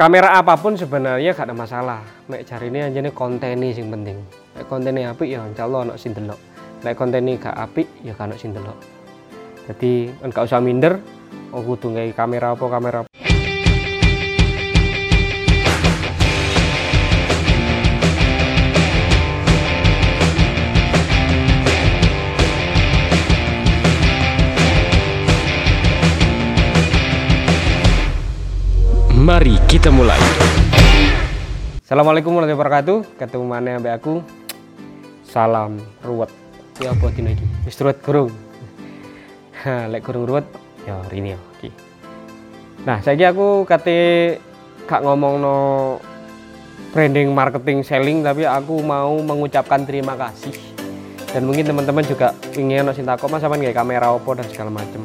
kamera apa pun sebenarnya gak ada masalah. Mek cari ini aja nih konten sing penting. Mek kontennya apik ya insya Allah sing delok. Mek kontennya gak apik ya gak sing delok. Jadi enggak usah minder oh nggawe kamera apa kamera kita mulai. Assalamualaikum warahmatullahi wabarakatuh. Ketemu mana ambek aku? Salam ruwet. Ya apa dino iki? Wis ruwet gurung. Ha, lek gurung ruwet ya ini ya iki nah saiki aku kate gak ngomong no branding marketing selling tapi aku mau mengucapkan terima kasih. Dan mungkin teman-teman juga ingin no sinta kok mas sampean kayak kamera opo? dan segala macem.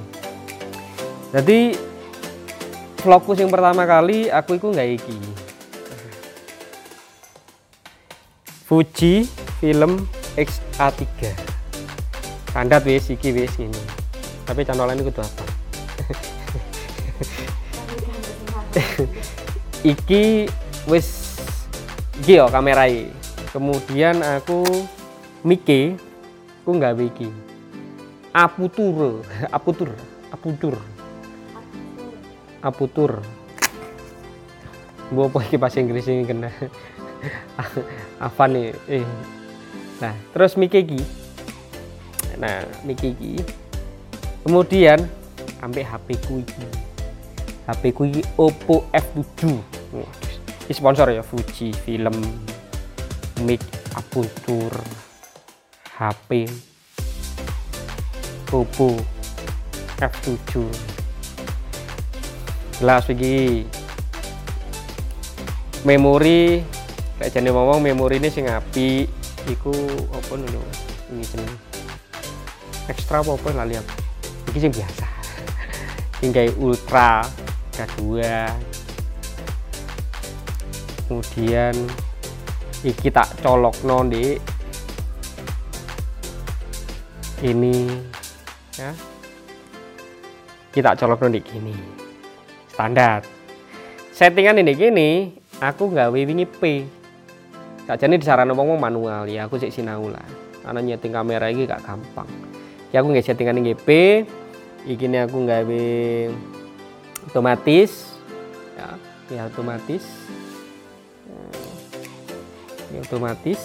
Jadi vlogku yang pertama kali aku itu nggak iki. Fuji film XA3 standar wis iki wis ini tapi channel ini kudu apa? Iki wis iki kamerai kemudian aku Mike aku nggak iki. Aputur aputur aputur aputur. Gua apa iki bahasa Inggris ini kena? Apa nih eh. Nah terus Miki iki nah Miki iki kemudian ambil HP ku iki. HP ku iki Oppo F7 Wah, ini sponsor ya Fuji film mic aputur HP Oppo F7 jelas iki memori kayak jane ngomong memori ini sing api iku apa dulu? Ini jeneng. Ekstra apa apa lali aku iki sing biasa. Kayak ultra kedua kemudian iki tak colok di ini ya. Kita colok di gini standar. Settingan ini gini aku nggak wingi P. Jadi disaran ngomong manual ya aku sih sinau lah. Karena nyeting kamera ini gak gampang. Ya aku nggak settingan ini P. Ini aku nggak otomatis. Ya ya otomatis. Ini otomatis.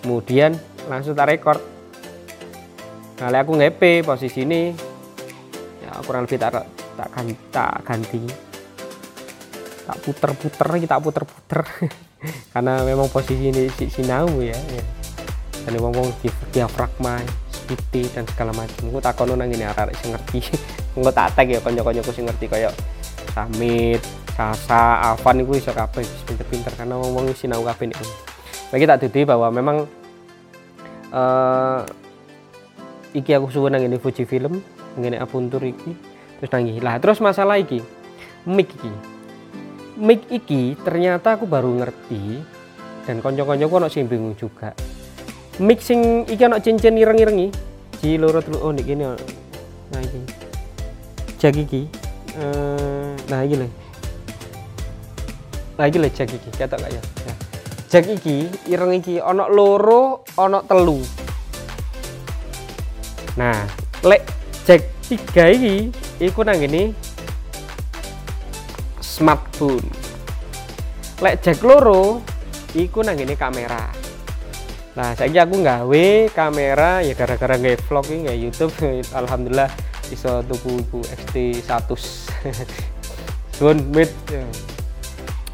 Kemudian langsung tak record. Nah aku P posisi ini ya kurang lebih tak tak, tak ganti. Tak puter-puter kita puter-puter. Karena memang posisi ini si sinau ya, ya. dan ngomong di diafragma speedy dan segala macam. Aku tak kono nang ini arek sing ngerti. Engko tak tag ya kanca-kancaku sing ngerti kaya Samit, Sasa, Avan itu iso kabeh pinter-pinter karena ngomong sinau kabeh niku. Lagi tak dudi bahwa memang uh, iki aku suwe nang ini Fuji Film, ngene Apuntur iki terus nangis. Lah terus masalah iki. Mic iki. Mic iki ternyata aku baru ngerti dan konco-koncoku ono sing bingung juga. Mic sing iki ono cincin ireng-irengi. Ji loro telu oh niki nah iki. Jag iki. Uh, nah iki lho. Nah iki lho jag iki. Ketok gak ya. Nah, jag iki ireng iki ono loro ono telu. Nah lek jag tiga iki iku nang ini smartphone. Lek jack loro iku nang ini kamera. Nah saya aku nggawe kamera ya gara-gara nge vlog ini nge YouTube alhamdulillah bisa tuku iku XT 100 Sun mid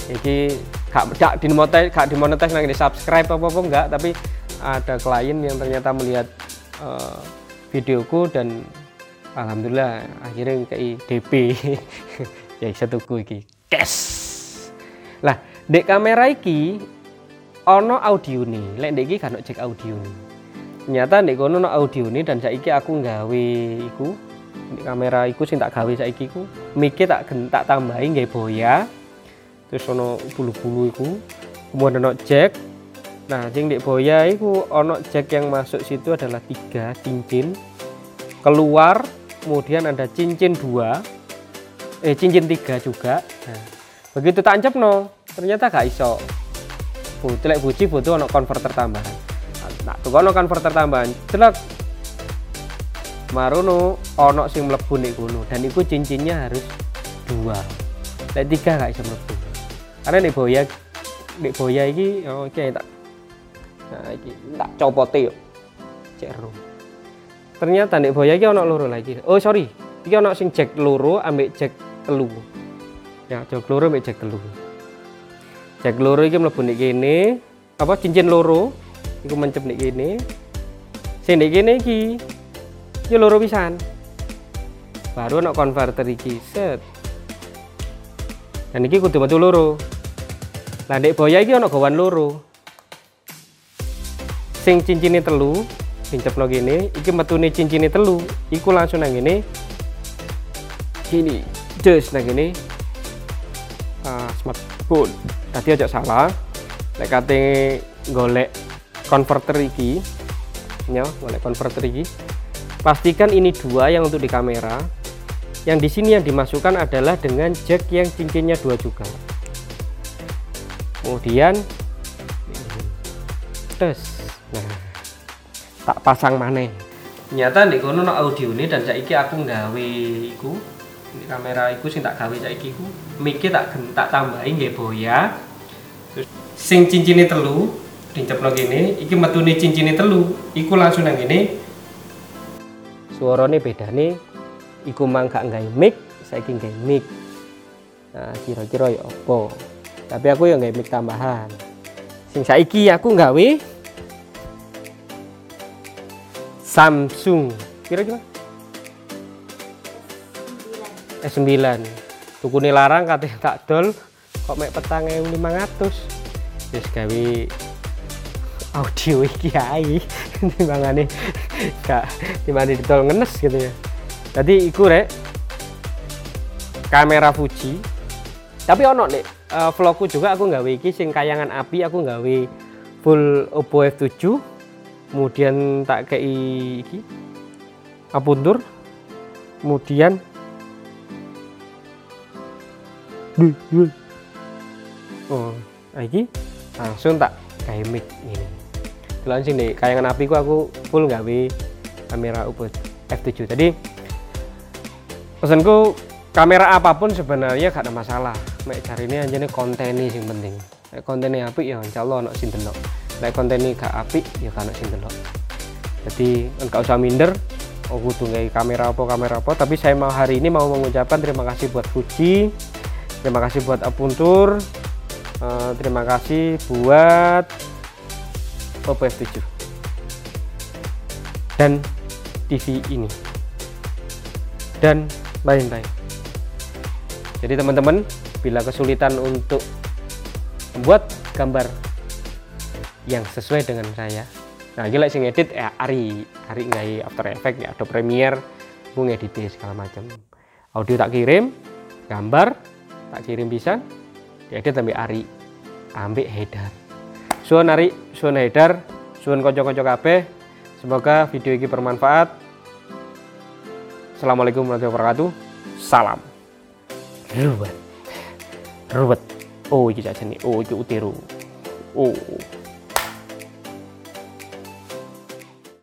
iki gak gak dimonetis gak dimonetis nang ini subscribe apa apa enggak tapi ada klien yang ternyata melihat uh, videoku dan alhamdulillah akhirnya kayak DP ya bisa tuku iki. Cash. Lah dek kamera iki ono audio nih lek dek iki kan cek audio nih ternyata dek kono ono audio nih dan saiki aku nggawe iku. Dek kamera iku sing tak gawe saiki iku mic tak tak tambahi nggawe boya. Terus ono bulu-bulu iku. Kemudian ono jack. Nah sing dek boya iku ono jack yang masuk situ adalah tiga cincin. Keluar kemudian ada cincin dua. Eh cincin tiga juga. Nah, begitu tak no ternyata gak iso. Butuh buci butuh ono konverter tambahan. Nah tuh ono konverter tambahan jelek marono ono sing mlebu nih kono dan itu cincinnya harus dua. Lek tiga gak iso mlebu. Karena nih boya nih boya ini oke okay, tak. Nah iki tak copote yuk. Cek ternyata nih boya ini ono loro lagi. Oh sorry. Ini ono sing jack loro ambek jack telu. Ya jack loro ambek jack telu. Jack loro ini mlebu nih gini apa cincin loro? Iku mencep nih gini sing nih gini iki ya loro pisan. Baru ono konverter iki set. Dan iki kudu metu loro. Lah ndek boya iki ono gawan loro. Sing cincine telu ceplo gini iki metune cincine telu. Iku langsung nang ngene gini des nang ngene ah smartphone tadi aja salah. Lek kate golek konverter iki ya golek konverter iki. Pastikan ini dua yang untuk di kamera. Yang di sini yang dimasukkan adalah dengan jack yang cincinnya dua juga. Kemudian tes. Nah tak pasang mana nyata di kono no audio ini dan saiki aku nggawe iku ini kamera iku sing tak gawe saiki iku mic tak tak tambahin nggih boya terus sing cincine telu diceplo gini iki metune cincine telu iku langsung nang ngene. Suarane bedane iku mang gak nggawe mic saiki nggawe mic. Nah kira-kira ya apa? Tapi aku yang nggawe mic tambahan. Sing saiki aku nggawe Samsung. Kira-kira S9 tuku larang katanya tak dol kok mek petang 500 terus gawe audio iki ae. Timbangane gak di mana ditol ngenes gitu ya. Jadi iku rek kamera Fuji. Tapi ono nih uh, vlogku juga aku nggawe iki sing kayangan api aku nggawe full Oppo F7 kemudian tak kei iki. Apuntur. Kemudian. Oh iki langsung tak kayak mic ini. Langsung deh kayangan api ku aku full gawe kamera Oppo F7 tadi pesanku kamera apa pun sebenarnya gak ada masalah. Mek cari ini aja nih konten yang penting kontennya api ya insya Allah sing delok nek konten ini gak api ya kan sing delok. Jadi enggak usah minder. Oh kudu kamera apa kamera apa. Tapi saya mau hari ini mau mengucapkan terima kasih buat Fuji terima kasih buat Apuntur uh, terima kasih buat Oppo F7 dan TV ini. Dan lain-lain. Jadi teman-teman bila kesulitan untuk membuat gambar yang sesuai dengan saya. Nah gila sing edit ya Ari. Ari nggak After Effects ya Adobe Premiere gue ngedit segala macam audio tak kirim gambar tak kirim bisa diedit sampai Ari ambil header suun Ari. Suun header suun kocok-kocok kabeh. Semoga video ini bermanfaat. Assalamualaikum warahmatullahi wabarakatuh. Salam. Ruwet. Ruwet. Oh iki nih oh iki utiru oh